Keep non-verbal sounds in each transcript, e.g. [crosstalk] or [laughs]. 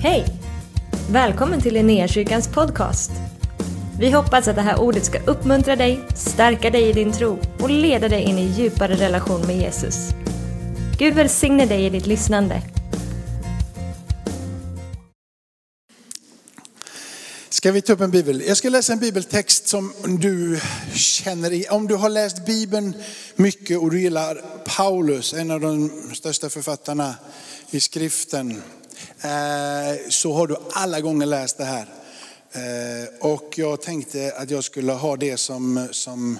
Hej! Välkommen till Linnéakyrkans podcast. Vi hoppas att det här ordet ska uppmuntra dig, stärka dig i din tro och leda dig in i djupare relation med Jesus. Gud välsigne dig i ditt lyssnande. Ska vi ta upp en bibel? Jag ska läsa en bibeltext som du känner i. Om du har läst bibeln mycket och du gillar Paulus, en av de största författarna i skriften, Eh, så har du alla gånger läst det här. Eh, och jag tänkte att jag skulle ha det som, som,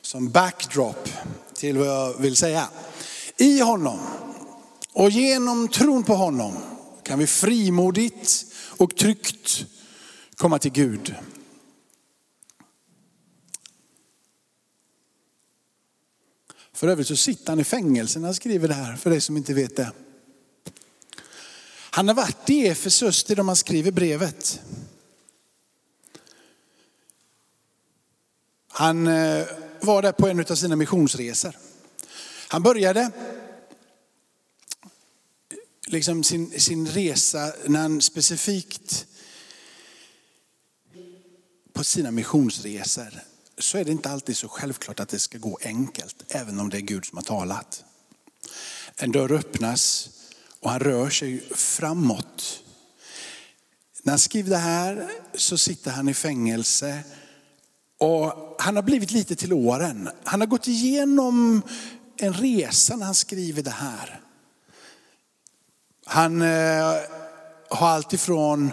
som backdrop till vad jag vill säga. I honom och genom tron på honom kan vi frimodigt och tryggt komma till Gud. För övrigt så sitter han i fängelse när han skriver det här, för dig som inte vet det. Han har varit i Efesus till de han skriver brevet. Han eh, var där på en av sina missionsresor. Han började liksom sin, sin resa när han specifikt på sina missionsresor så är det inte alltid så självklart att det ska gå enkelt, även om det är Gud som har talat. En dörr öppnas och han rör sig framåt. När han skriver det här så sitter han i fängelse och han har blivit lite till åren. Han har gått igenom en resa när han skriver det här. Han eh, har alltifrån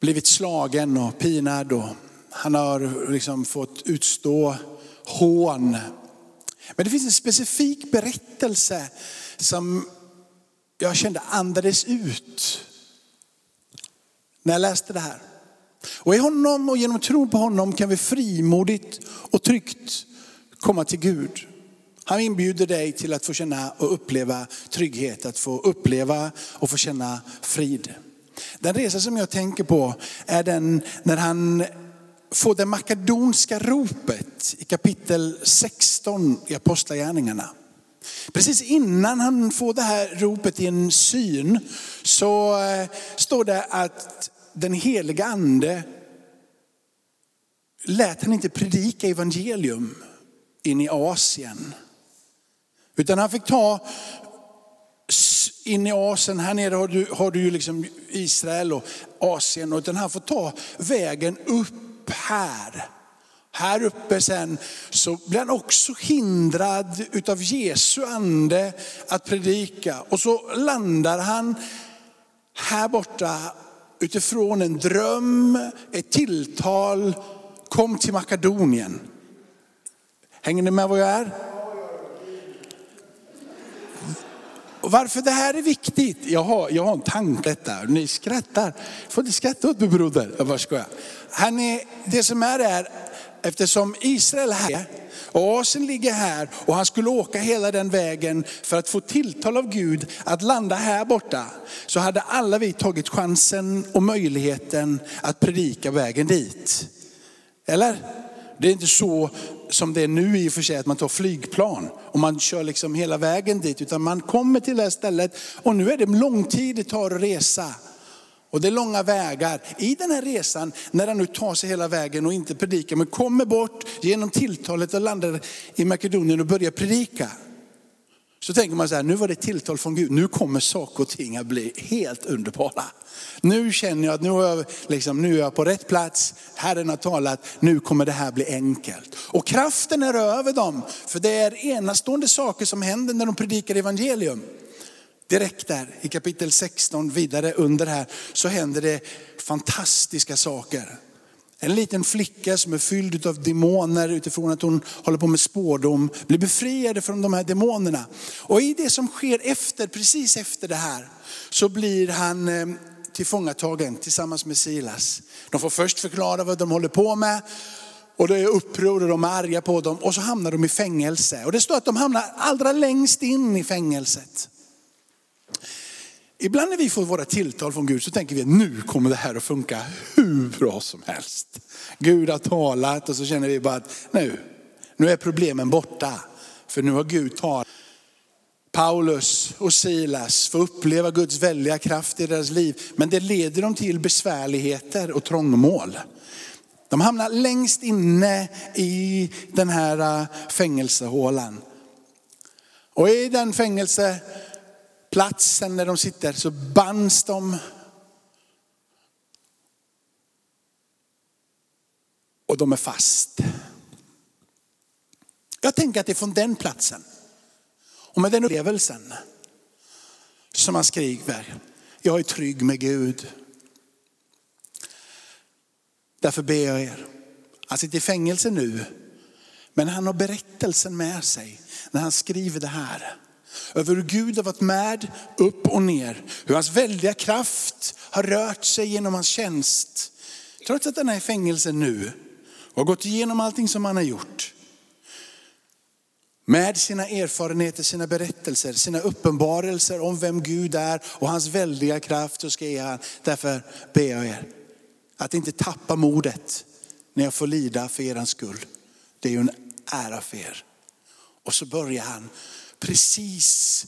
blivit slagen och pinad och han har liksom fått utstå hån. Men det finns en specifik berättelse som jag kände andades ut när jag läste det här. Och i honom och genom tro på honom kan vi frimodigt och tryggt komma till Gud. Han inbjuder dig till att få känna och uppleva trygghet, att få uppleva och få känna frid. Den resa som jag tänker på är den när han får det makedonska ropet i kapitel 16 i Apostlagärningarna. Precis innan han får det här ropet i en syn så eh, står det att den heliga ande lät han inte predika evangelium in i Asien. Utan han fick ta in i Asien, här nere har du, har du ju liksom Israel och Asien. Utan han får ta vägen upp här. Här uppe sen så blir han också hindrad utav Jesu ande att predika. Och så landar han här borta utifrån en dröm, ett tilltal, kom till Makedonien. Hänger ni med vad jag är? Och varför det här är viktigt? Jag har, jag har en tanke detta. Ni skrattar. Får inte skratta åt mig broder. Jag bara skojar. Han är, det som är är, eftersom Israel är här och Asien ligger här och han skulle åka hela den vägen för att få tilltal av Gud att landa här borta. Så hade alla vi tagit chansen och möjligheten att predika vägen dit. Eller? Det är inte så som det är nu i och för sig, att man tar flygplan och man kör liksom hela vägen dit. Utan man kommer till det här stället och nu är det lång tid det tar att resa. Och det är långa vägar. I den här resan, när han nu tar sig hela vägen och inte predikar, men kommer bort genom tilltalet och landar i Makedonien och börjar predika. Så tänker man så här, nu var det tilltal från Gud, nu kommer saker och ting att bli helt underbara. Nu känner jag att nu är jag, liksom, nu är jag på rätt plats, Herren har talat, nu kommer det här bli enkelt. Och kraften är över dem, för det är enastående saker som händer när de predikar evangelium. Direkt där i kapitel 16 vidare under här så händer det fantastiska saker. En liten flicka som är fylld av demoner utifrån att hon håller på med spårdom, blir befriad från de här demonerna. Och i det som sker efter, precis efter det här, så blir han eh, tillfångatagen tillsammans med Silas. De får först förklara vad de håller på med. Och det är uppror och de är arga på dem. Och så hamnar de i fängelse. Och det står att de hamnar allra längst in i fängelset. Ibland när vi får våra tilltal från Gud så tänker vi att nu kommer det här att funka hur bra som helst. Gud har talat och så känner vi bara att nu, nu är problemen borta. För nu har Gud talat. Paulus och Silas får uppleva Guds väldiga kraft i deras liv. Men det leder dem till besvärligheter och trångmål. De hamnar längst inne i den här äh, fängelsehålan. Och i den fängelse Platsen där de sitter så bands de. Och de är fast. Jag tänker att det är från den platsen och med den upplevelsen som han skriver, jag är trygg med Gud. Därför ber jag er, han sitter i fängelse nu, men han har berättelsen med sig när han skriver det här. Över hur Gud har varit med upp och ner. Hur hans väldiga kraft har rört sig genom hans tjänst. Trots att han är i fängelse nu och har gått igenom allting som han har gjort. Med sina erfarenheter, sina berättelser, sina uppenbarelser om vem Gud är och hans väldiga kraft så ska jag, Därför ber jag er att inte tappa modet när jag får lida för er skull. Det är ju en ära för er. Och så börjar han precis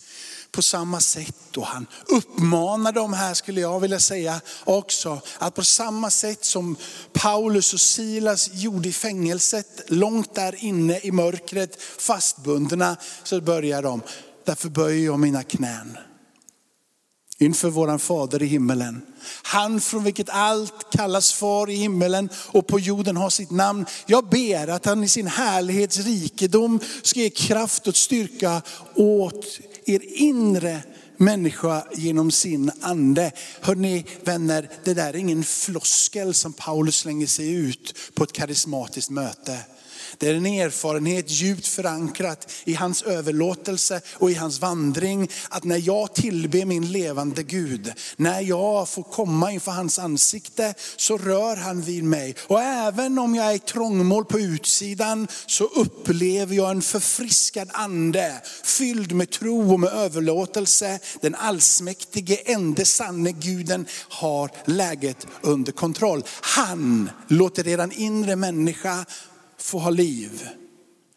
på samma sätt. Och han uppmanar dem här skulle jag vilja säga också, att på samma sätt som Paulus och Silas gjorde i fängelset, långt där inne i mörkret, fastbundna, så börjar de, därför böjer jag mina knän inför våran fader i himmelen. Han från vilket allt kallas far i himmelen och på jorden har sitt namn. Jag ber att han i sin härlighets rikedom ska ge kraft och styrka åt er inre människa genom sin ande. Hörrni vänner, det där är ingen floskel som Paulus slänger sig ut på ett karismatiskt möte. Det är en erfarenhet djupt förankrat i hans överlåtelse och i hans vandring. Att när jag tillber min levande Gud, när jag får komma inför hans ansikte så rör han vid mig. Och även om jag är i trångmål på utsidan så upplever jag en förfriskad ande, fylld med tro och med överlåtelse. Den allsmäktige, ende sanne guden har läget under kontroll. Han låter eran inre människa få ha liv.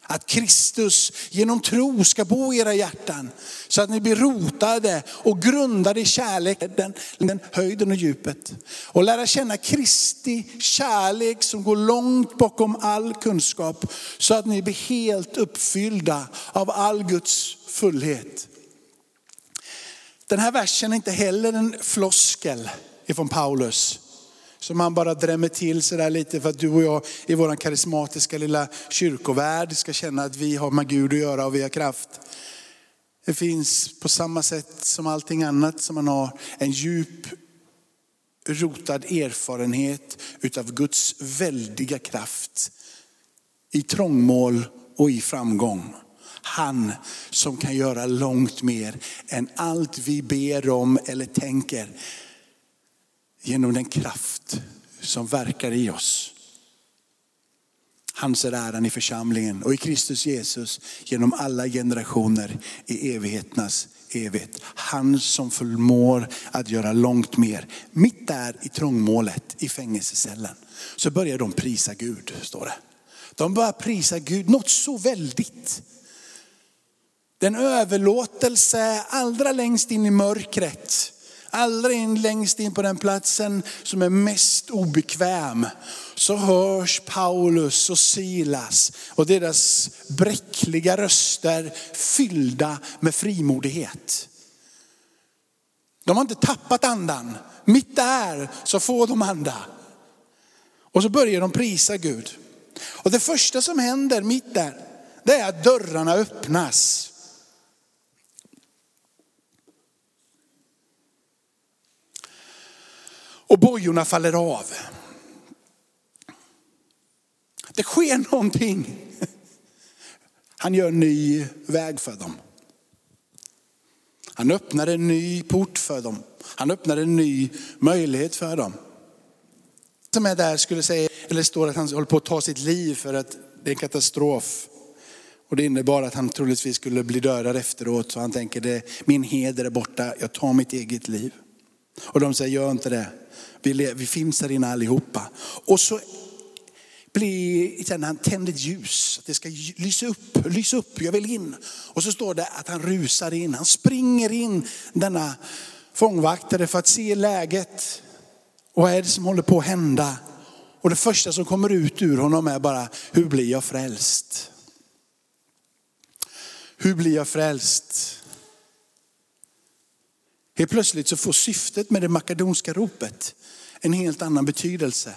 Att Kristus genom tro ska bo i era hjärtan. Så att ni blir rotade och grundade i kärleken, den höjden och djupet. Och lära känna Kristi kärlek som går långt bakom all kunskap. Så att ni blir helt uppfyllda av all Guds fullhet. Den här versen är inte heller en floskel ifrån Paulus som han bara drämmer till sådär lite för att du och jag i vår karismatiska lilla kyrkovärld ska känna att vi har med Gud att göra och vi har kraft. Det finns på samma sätt som allting annat som man har en djup rotad erfarenhet utav Guds väldiga kraft i trångmål och i framgång. Han som kan göra långt mer än allt vi ber om eller tänker genom den kraft som verkar i oss. Hans är äran i församlingen och i Kristus Jesus genom alla generationer i evigheternas evighet. Han som förmår att göra långt mer. Mitt där i trångmålet i fängelsecellen så börjar de prisa Gud, står det. De börjar prisa Gud, något så väldigt. Den överlåtelse allra längst in i mörkret allra in längst in på den platsen som är mest obekväm, så hörs Paulus och Silas och deras bräckliga röster fyllda med frimodighet. De har inte tappat andan. Mitt där så får de anda. Och så börjar de prisa Gud. Och det första som händer mitt där, det är att dörrarna öppnas. Och bojorna faller av. Det sker någonting. Han gör en ny väg för dem. Han öppnar en ny port för dem. Han öppnar en ny möjlighet för dem. Som är där skulle säga, eller står att han håller på att ta sitt liv för att det är en katastrof. Och det innebar att han troligtvis skulle bli dödad efteråt. Så han tänker, det, min heder är borta, jag tar mitt eget liv. Och de säger, gör inte det. Vi, vi finns här inne allihopa. Och så blir, han tänder ett ljus, att det ska lysa upp, lysa upp, jag vill in. Och så står det att han rusar in, han springer in denna fångvaktare för att se läget. Och vad är det som håller på att hända? Och det första som kommer ut ur honom är bara, hur blir jag frälst? Hur blir jag frälst? Helt plötsligt så får syftet med det makedonska ropet en helt annan betydelse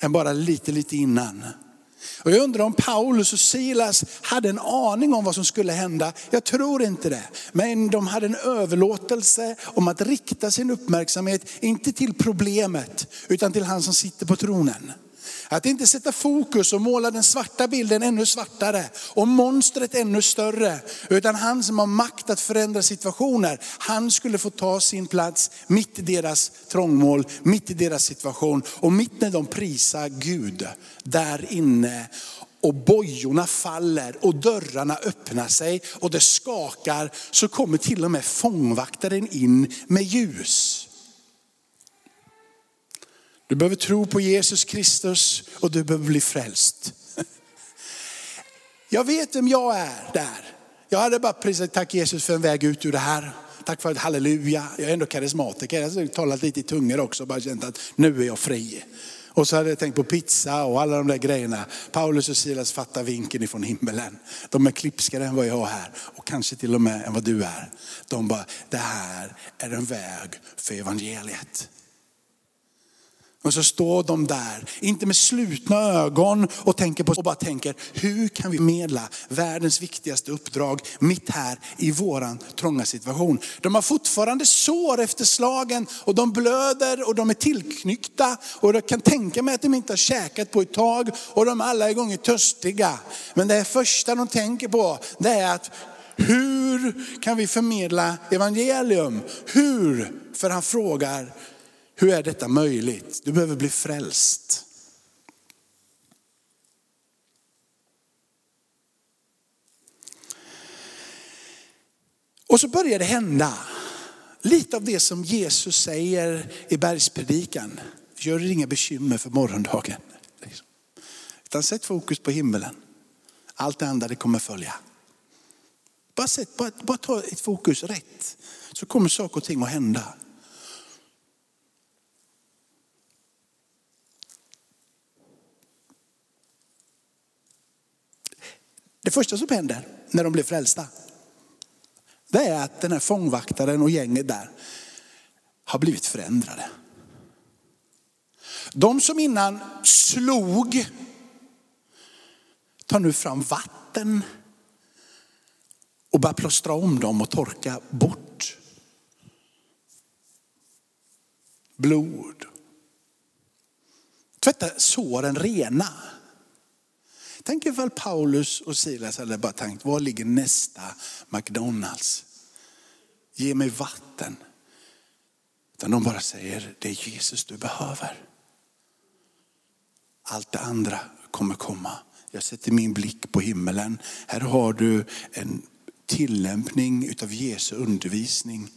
än bara lite, lite innan. Och jag undrar om Paulus och Silas hade en aning om vad som skulle hända. Jag tror inte det. Men de hade en överlåtelse om att rikta sin uppmärksamhet, inte till problemet, utan till han som sitter på tronen. Att inte sätta fokus och måla den svarta bilden ännu svartare och monstret ännu större. Utan han som har makt att förändra situationer, han skulle få ta sin plats mitt i deras trångmål, mitt i deras situation. Och mitt när de prisar Gud där inne och bojorna faller och dörrarna öppnar sig och det skakar så kommer till och med fångvaktaren in med ljus. Du behöver tro på Jesus Kristus och du behöver bli frälst. [laughs] Jag vet vem jag är där. Jag hade bara prisat tack Jesus för en väg ut ur det här. Tack för ett halleluja. Jag är ändå karismatiker. Jag har talat lite i tungor också och bara känt att nu är jag fri. Och så hade jag tänkt på pizza och alla de där grejerna. Paulus och Silas fattar vinken ifrån himmelen. De är klipskare än vad jag är här och kanske till och med än vad du är. De bara, det här är en väg för evangeliet. Och så står de där, inte med slutna ögon och tänker på, och bara tänker, hur kan vi medla världens viktigaste uppdrag mitt här i våran trånga situation. De har fortfarande sår efter slagen och de blöder och de är tillknyckta och jag kan tänka mig att de inte har käkat på ett tag och de alla är gånger törstiga. Men det första de tänker på det är att hur kan vi förmedla evangelium? Hur? För han frågar, hur är detta möjligt? Du behöver bli frälst. Och så börjar det hända. Lite av det som Jesus säger i bergspredikan. Gör er inga bekymmer för morgondagen. Utan sätt fokus på himmelen. Allt det andra det kommer följa. Bara, sätt, bara, bara ta ett fokus rätt så kommer saker och ting att hända. Det första som händer när de blir frälsta, det är att den här fångvaktaren och gänget där har blivit förändrade. De som innan slog tar nu fram vatten och börjar plåstra om dem och torka bort blod. Tvätta såren rena. Tänk ifall Paulus och Silas hade bara tänkt, var ligger nästa McDonalds? Ge mig vatten. Utan de bara säger, det är Jesus du behöver. Allt det andra kommer komma. Jag sätter min blick på himmelen. Här har du en tillämpning utav Jesu undervisning.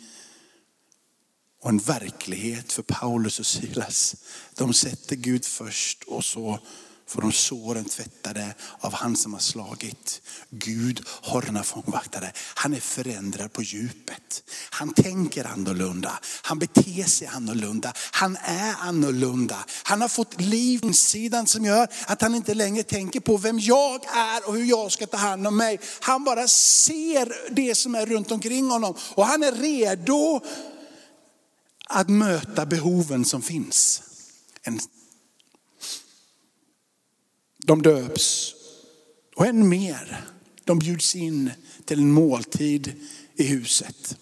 Och en verklighet för Paulus och Silas. De sätter Gud först och så för de såren tvättade av han som har slagit. Gud har denna fångvaktare. Han är förändrad på djupet. Han tänker annorlunda. Han beter sig annorlunda. Han är annorlunda. Han har fått liv på insidan som gör att han inte längre tänker på vem jag är och hur jag ska ta hand om mig. Han bara ser det som är runt omkring honom och han är redo att möta behoven som finns. En de döps. Och än mer, de bjuds in till en måltid i huset.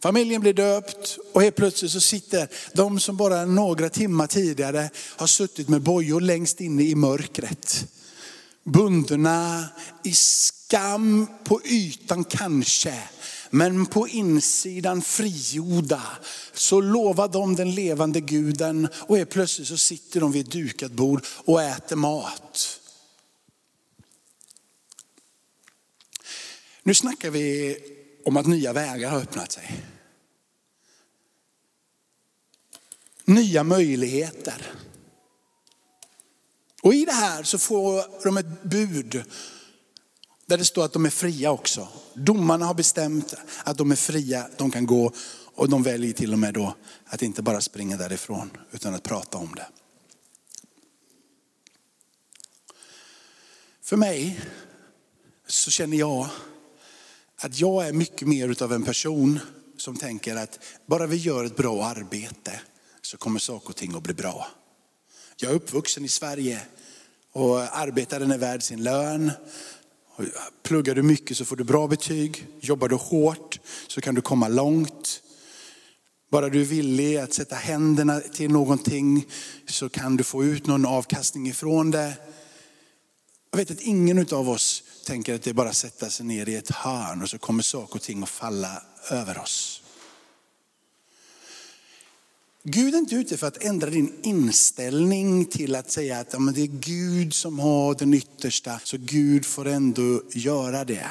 Familjen blir döpt och helt plötsligt så sitter de som bara några timmar tidigare har suttit med bojor längst inne i mörkret. Bundna i skam på ytan kanske, men på insidan frigjorda så lovar de den levande guden och är plötsligt så sitter de vid ett dukat bord och äter mat. Nu snackar vi om att nya vägar har öppnat sig. Nya möjligheter. Och i det här så får de ett bud där det står att de är fria också. Domarna har bestämt att de är fria, de kan gå och de väljer till och med då att inte bara springa därifrån utan att prata om det. För mig så känner jag att jag är mycket mer utav en person som tänker att bara vi gör ett bra arbete så kommer saker och ting att bli bra. Jag är uppvuxen i Sverige och arbetaren är värd sin lön. Pluggar du mycket så får du bra betyg. Jobbar du hårt så kan du komma långt. Bara du är villig att sätta händerna till någonting så kan du få ut någon avkastning ifrån det. Jag vet att ingen av oss tänker att det är bara att sätta sig ner i ett hörn och så kommer saker och ting att falla över oss. Gud är inte ute för att ändra din inställning till att säga att ja, men det är Gud som har den yttersta, så Gud får ändå göra det.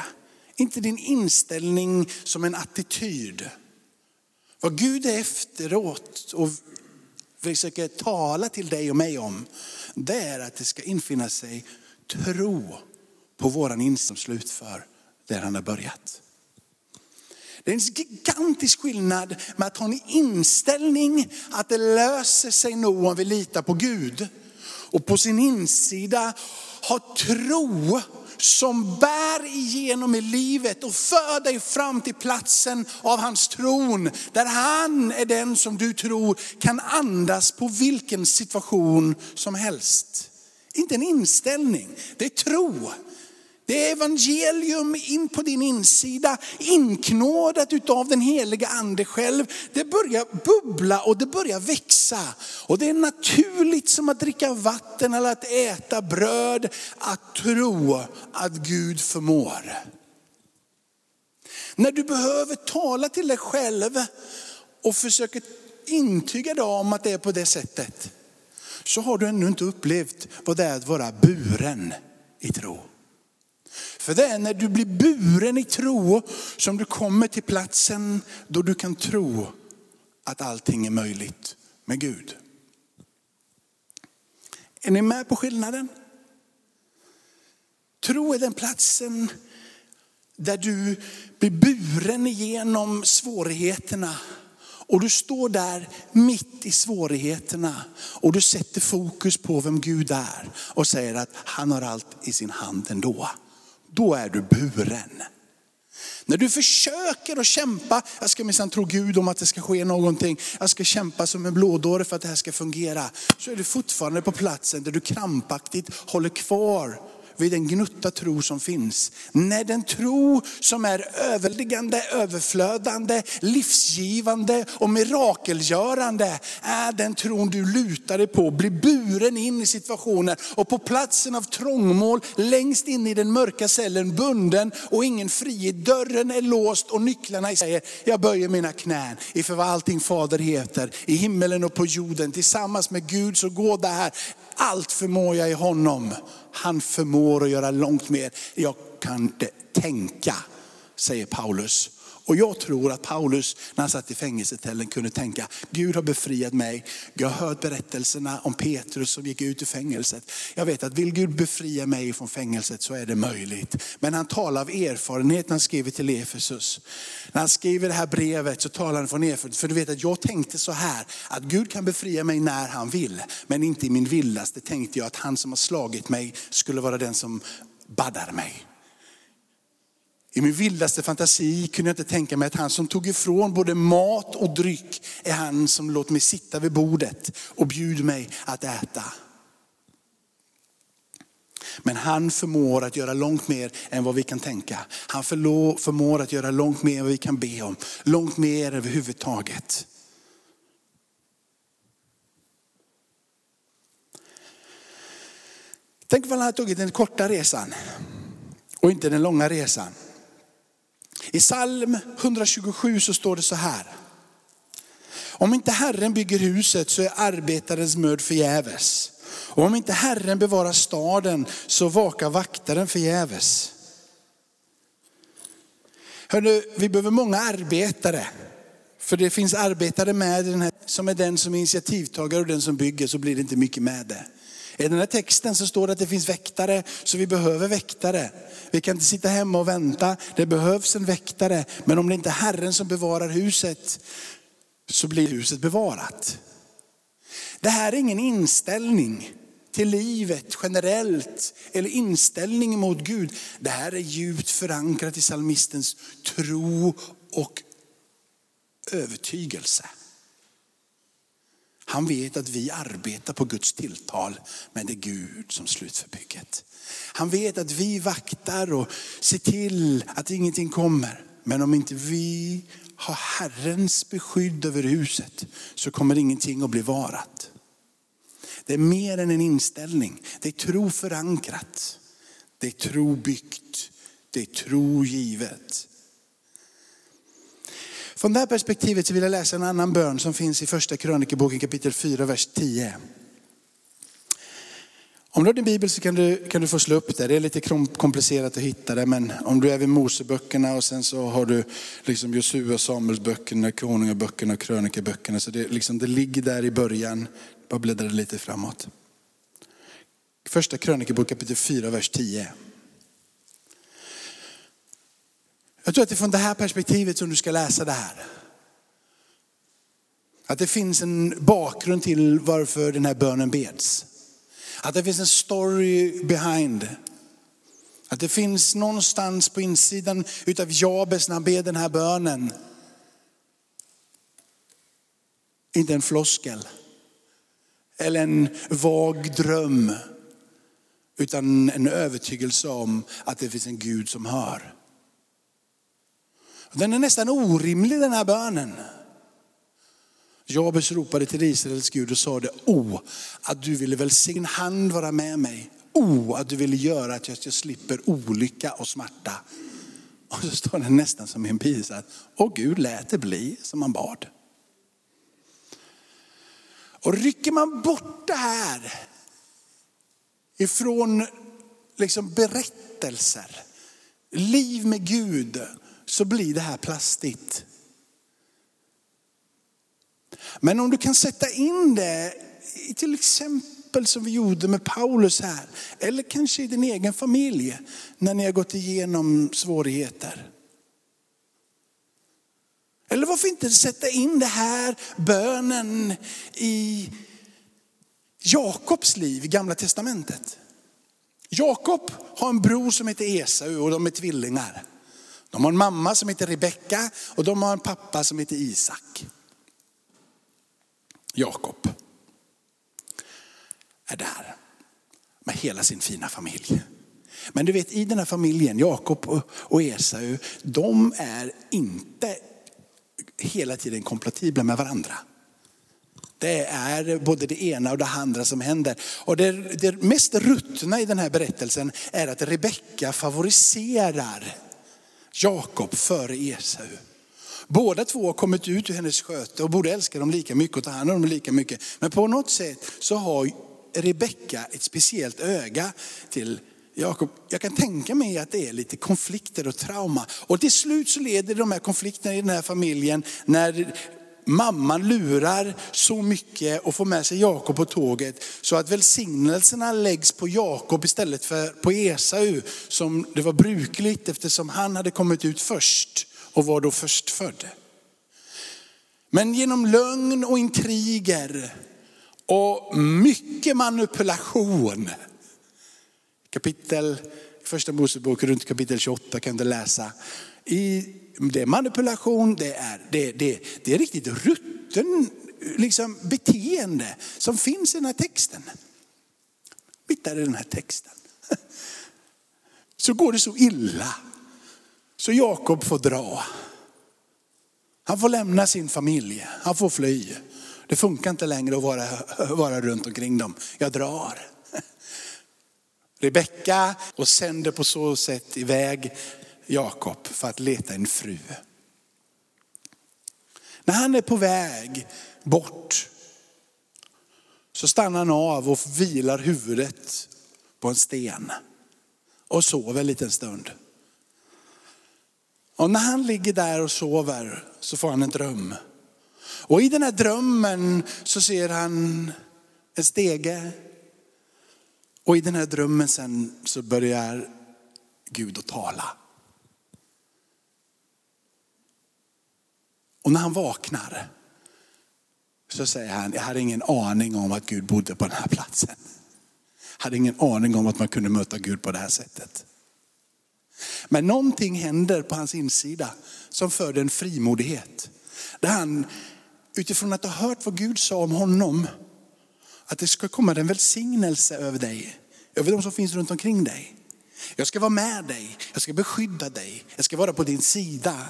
Inte din inställning som en attityd. Vad Gud är efteråt och försöker tala till dig och mig om, det är att det ska infinna sig tro på våran inställning som slutför där han har börjat. Det är en gigantisk skillnad med att ha en inställning att det löser sig nog om vi litar på Gud. Och på sin insida ha tro som bär igenom i livet och för dig fram till platsen av hans tron. Där han är den som du tror kan andas på vilken situation som helst. Inte en inställning, det är tro. Det är evangelium in på din insida, inknådat utav den heliga ande själv. Det börjar bubbla och det börjar växa. Och det är naturligt som att dricka vatten eller att äta bröd, att tro att Gud förmår. När du behöver tala till dig själv och försöker intyga dig om att det är på det sättet, så har du ännu inte upplevt vad det är att vara buren i tro. För det är när du blir buren i tro som du kommer till platsen då du kan tro att allting är möjligt med Gud. Är ni med på skillnaden? Tro är den platsen där du blir buren igenom svårigheterna. Och du står där mitt i svårigheterna och du sätter fokus på vem Gud är och säger att han har allt i sin hand ändå då är du buren. När du försöker att kämpa, jag ska minsann tro Gud om att det ska ske någonting, jag ska kämpa som en blådåre för att det här ska fungera. Så är du fortfarande på platsen där du krampaktigt håller kvar vid den gnutta tro som finns. När den tro som är överliggande, överflödande, livsgivande och mirakelgörande är den tron du lutar dig på, blir buren in i situationen och på platsen av trångmål, längst in i den mörka cellen, bunden och ingen frihet. Dörren är låst och nycklarna säger, jag böjer mina knän inför vad allting Fader heter, i himmelen och på jorden. Tillsammans med Gud så går det här allt förmår jag i honom. Han förmår att göra långt mer. Jag kan inte tänka, säger Paulus. Och jag tror att Paulus när han satt i fängelsecellen kunde tänka, Gud har befriat mig. Jag har hört berättelserna om Petrus som gick ut ur fängelset. Jag vet att vill Gud befria mig från fängelset så är det möjligt. Men han talar av erfarenhet när han skriver till Efesus. När han skriver det här brevet så talar han från erfarenhet. För du vet att jag tänkte så här, att Gud kan befria mig när han vill. Men inte i min vildaste tänkte jag att han som har slagit mig skulle vara den som baddar mig. I min vildaste fantasi kunde jag inte tänka mig att han som tog ifrån både mat och dryck är han som låter mig sitta vid bordet och bjuder mig att äta. Men han förmår att göra långt mer än vad vi kan tänka. Han förmår att göra långt mer än vad vi kan be om. Långt mer överhuvudtaget. Tänk om han hade tagit den korta resan och inte den långa resan. I psalm 127 så står det så här. Om inte Herren bygger huset så är arbetarens möd förgäves. Och om inte Herren bevarar staden så vakar vaktaren förgäves. Hörrni, vi behöver många arbetare. För det finns arbetare med den här, som är den som är initiativtagare och den som bygger så blir det inte mycket med det. I den här texten så står det att det finns väktare, så vi behöver väktare. Vi kan inte sitta hemma och vänta, det behövs en väktare. Men om det inte är Herren som bevarar huset, så blir huset bevarat. Det här är ingen inställning till livet generellt eller inställning mot Gud. Det här är djupt förankrat i salmistens tro och övertygelse. Han vet att vi arbetar på Guds tilltal, men det är Gud som slutför bygget. Han vet att vi vaktar och ser till att ingenting kommer. Men om inte vi har Herrens beskydd över huset så kommer ingenting att bli varat. Det är mer än en inställning. Det är tro förankrat. Det är tro byggt. Det är tro givet. Från det här perspektivet så vill jag läsa en annan bön som finns i första krönikeboken kapitel 4, vers 10. Om du har din bibel så kan du, kan du få slå upp det. Det är lite komplicerat att hitta det, men om du är vid Moseböckerna och sen så har du liksom Josua, Samuelsböckerna, Konungaböckerna och Krönikeböckerna. Så det, liksom, det ligger där i början. Bara bläddra lite framåt. Första krönikebok kapitel 4, vers 10. Jag tror att det är från det här perspektivet som du ska läsa det här. Att det finns en bakgrund till varför den här bönen beds. Att det finns en story behind. Att det finns någonstans på insidan utav Jabes när han ber den här bönen. Inte en floskel. Eller en vag dröm. Utan en övertygelse om att det finns en Gud som hör. Den är nästan orimlig den här bönen. Jabes ropade till Israels Gud och sade, oh, att du ville välsigna hand vara med mig. Oh, att du ville göra att jag slipper olycka och smärta. Och så står det nästan som i en bisats, och Gud lät det bli som han bad. Och rycker man bort det här ifrån liksom berättelser, liv med Gud, så blir det här plastigt. Men om du kan sätta in det i till exempel som vi gjorde med Paulus här, eller kanske i din egen familj när ni har gått igenom svårigheter. Eller varför inte sätta in det här bönen i Jakobs liv i gamla testamentet. Jakob har en bror som heter Esau och de är tvillingar. De har en mamma som heter Rebecka och de har en pappa som heter Isak. Jakob är där med hela sin fina familj. Men du vet i den här familjen, Jakob och Esau, de är inte hela tiden kompatibla med varandra. Det är både det ena och det andra som händer. Och det, det mest ruttna i den här berättelsen är att Rebecka favoriserar Jakob före Esau. Båda två har kommit ut ur hennes sköte och borde älska dem lika mycket och ta hand om dem lika mycket. Men på något sätt så har Rebecka ett speciellt öga till Jakob. Jag kan tänka mig att det är lite konflikter och trauma. Och till slut så leder de här konflikterna i den här familjen när mamman lurar så mycket och får med sig Jakob på tåget så att välsignelserna läggs på Jakob istället för på Esau som det var brukligt eftersom han hade kommit ut först och var då förstfödd. Men genom lögn och intriger och mycket manipulation. Kapitel, första Mosebok runt kapitel 28 kan du läsa. I, det är manipulation, det är, det, det, det är riktigt rutten liksom, beteende som finns i den här texten. Mitt där i den här texten. [laughs] Så går det så illa så Jakob får dra. Han får lämna sin familj, han får fly. Det funkar inte längre att vara, [laughs] vara runt omkring dem. Jag drar. [laughs] Rebecka och sänder på så sätt iväg Jakob för att leta en fru. När han är på väg bort så stannar han av och vilar huvudet på en sten och sover en liten stund. Och när han ligger där och sover så får han en dröm. Och i den här drömmen så ser han en stege. Och i den här drömmen sen så börjar Gud att tala. Och när han vaknar så säger han, jag hade ingen aning om att Gud bodde på den här platsen. Jag hade ingen aning om att man kunde möta Gud på det här sättet. Men någonting händer på hans insida som föder en frimodighet. Där han utifrån att ha hört vad Gud sa om honom, att det ska komma en välsignelse över dig, över de som finns runt omkring dig. Jag ska vara med dig, jag ska beskydda dig, jag ska vara på din sida.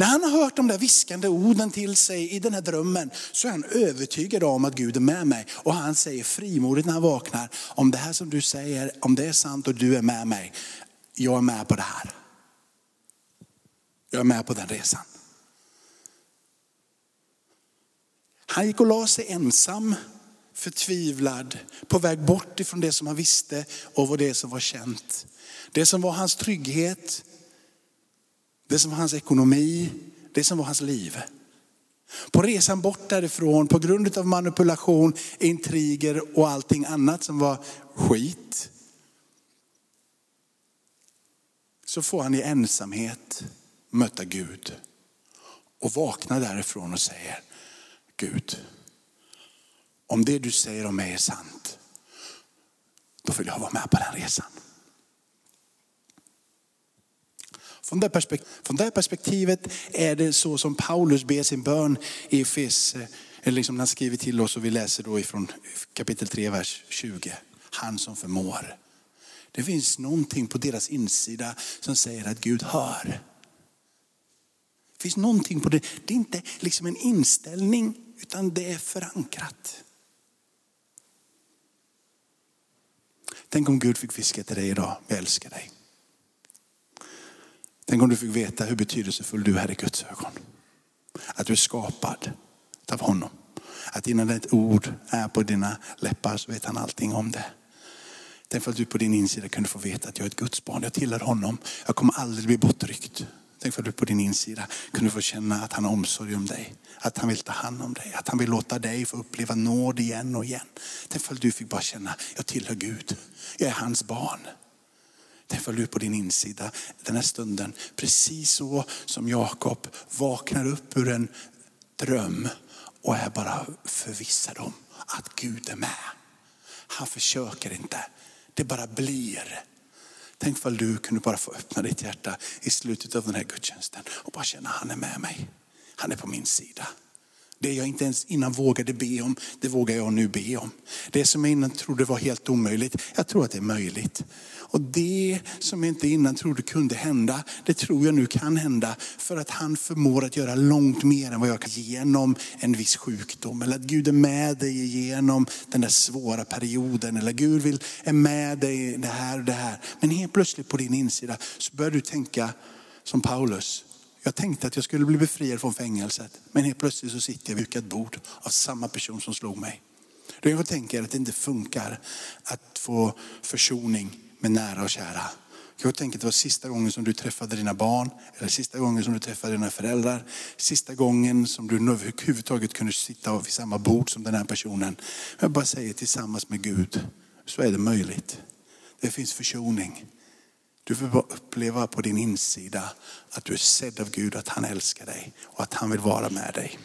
När han har hört de där viskande orden till sig i den här drömmen så är han övertygad om att Gud är med mig. Och han säger frimodigt när han vaknar, om det här som du säger, om det är sant och du är med mig, jag är med på det här. Jag är med på den resan. Han gick och la sig ensam, förtvivlad, på väg bort ifrån det som han visste och det som var känt. Det som var hans trygghet, det som var hans ekonomi, det som var hans liv. På resan bort därifrån, på grund av manipulation, intriger och allting annat som var skit, så får han i ensamhet möta Gud och vakna därifrån och säger, Gud, om det du säger om mig är sant, då vill jag vara med på den resan. Från det, från det perspektivet är det så som Paulus ber sin bön i Efes, eh, eller liksom han skriver till oss och vi läser då ifrån kapitel 3, vers 20. Han som förmår. Det finns någonting på deras insida som säger att Gud hör. Det finns någonting på det. Det är inte liksom en inställning utan det är förankrat. Tänk om Gud fick viska till dig idag, jag älskar dig. Tänk om du fick veta hur betydelsefull du är i Guds ögon. Att du är skapad av honom. Att innan ett ord är på dina läppar så vet han allting om det. Tänk för att du på din insida kunde få veta att jag är ett Guds barn. Jag tillhör honom. Jag kommer aldrig bli bortryckt. Tänk för att du på din insida kunde få känna att han har omsorg om dig. Att han vill ta hand om dig. Att han vill låta dig få uppleva nåd igen och igen. Tänk för att du fick bara känna, jag tillhör Gud. Jag är hans barn. Tänk för du på din insida den här stunden, precis så som Jakob vaknar upp ur en dröm och är bara förvissad om att Gud är med. Han försöker inte, det bara blir. Tänk ifall du kunde bara få öppna ditt hjärta i slutet av den här gudstjänsten och bara känna han är med mig. Han är på min sida. Det jag inte ens innan vågade be om, det vågar jag nu be om. Det som jag innan trodde var helt omöjligt, jag tror att det är möjligt. Och det som jag inte innan trodde kunde hända, det tror jag nu kan hända. För att han förmår att göra långt mer än vad jag kan genom en viss sjukdom. Eller att Gud är med dig genom den där svåra perioden. Eller Gud vill, är med dig det här och det här. Men helt plötsligt på din insida så börjar du tänka som Paulus. Jag tänkte att jag skulle bli befriad från fängelset. Men helt plötsligt så sitter jag vid ett bord av samma person som slog mig. Då jag tänker att det inte funkar att få försoning med nära och kära. Jag tänker att det var sista gången som du träffade dina barn, eller sista gången som du träffade dina föräldrar, sista gången som du överhuvudtaget kunde sitta vid samma bord som den här personen. Jag bara säger tillsammans med Gud, så är det möjligt. Det finns försoning. Du får bara uppleva på din insida att du är sedd av Gud, att han älskar dig och att han vill vara med dig.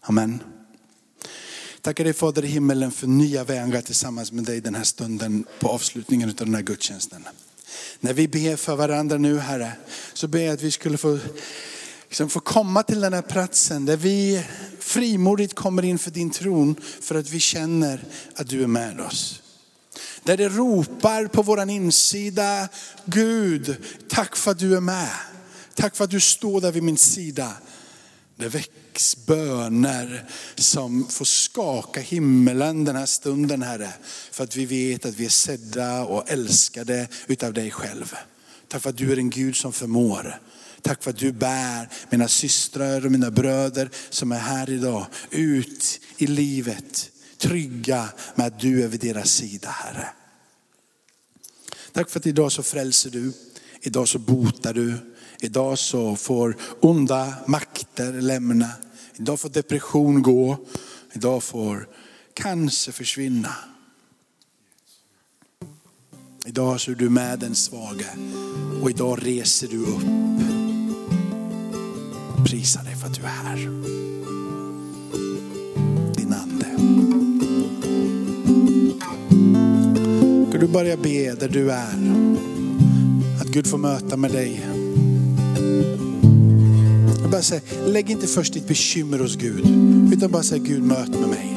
Amen. Tackar dig Fader i himmelen för nya vägar tillsammans med dig den här stunden på avslutningen av den här gudstjänsten. När vi ber för varandra nu Herre, så ber jag att vi skulle få, liksom få komma till den här platsen där vi frimodigt kommer inför din tron för att vi känner att du är med oss. Där det ropar på våran insida, Gud, tack för att du är med. Tack för att du står där vid min sida. Det väcks böner som får skaka himmelen den här stunden Herre. För att vi vet att vi är sedda och älskade utav dig själv. Tack för att du är en Gud som förmår. Tack för att du bär mina systrar och mina bröder som är här idag ut i livet. Trygga med att du är vid deras sida Herre. Tack för att idag så frälser du. Idag så botar du. Idag så får onda makter lämna. Idag får depression gå. Idag får cancer försvinna. Idag så är du med den svage och idag reser du upp. Prisa dig för att du är här. Din ande. Ska du börja be där du är? Att Gud får möta med dig. Bara säger, lägg inte först ditt bekymmer hos Gud. Utan bara säg Gud möt med mig.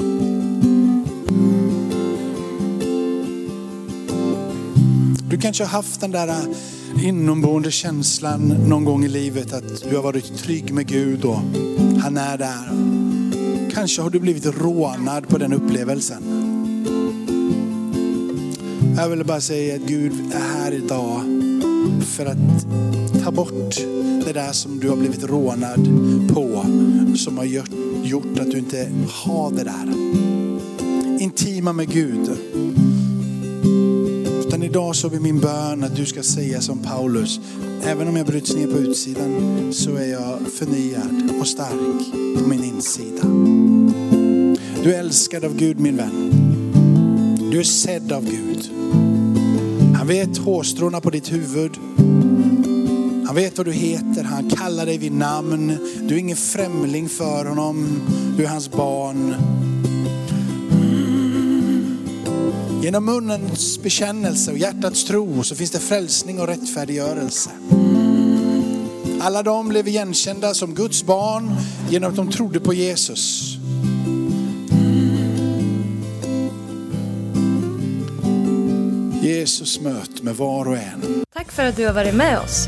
Du kanske har haft den där äh, inomboende känslan någon gång i livet att du har varit trygg med Gud och han är där. Kanske har du blivit rånad på den upplevelsen. Jag vill bara säga att Gud är här idag för att ta bort det där som du har blivit rånad på. Som har gjort att du inte har det där. Intima med Gud. Utan idag så är min bön att du ska säga som Paulus. Även om jag bryts ner på utsidan så är jag förnyad och stark på min insida. Du är älskad av Gud min vän. Du är sedd av Gud. Han vet hårstråna på ditt huvud. Han vet vad du heter, han kallar dig vid namn. Du är ingen främling för honom, du är hans barn. Genom munnens bekännelse och hjärtats tro så finns det frälsning och rättfärdiggörelse. Alla de blev igenkända som Guds barn genom att de trodde på Jesus. Jesus möt med var och en. Tack för att du har varit med oss.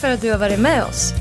För att du har varit med oss.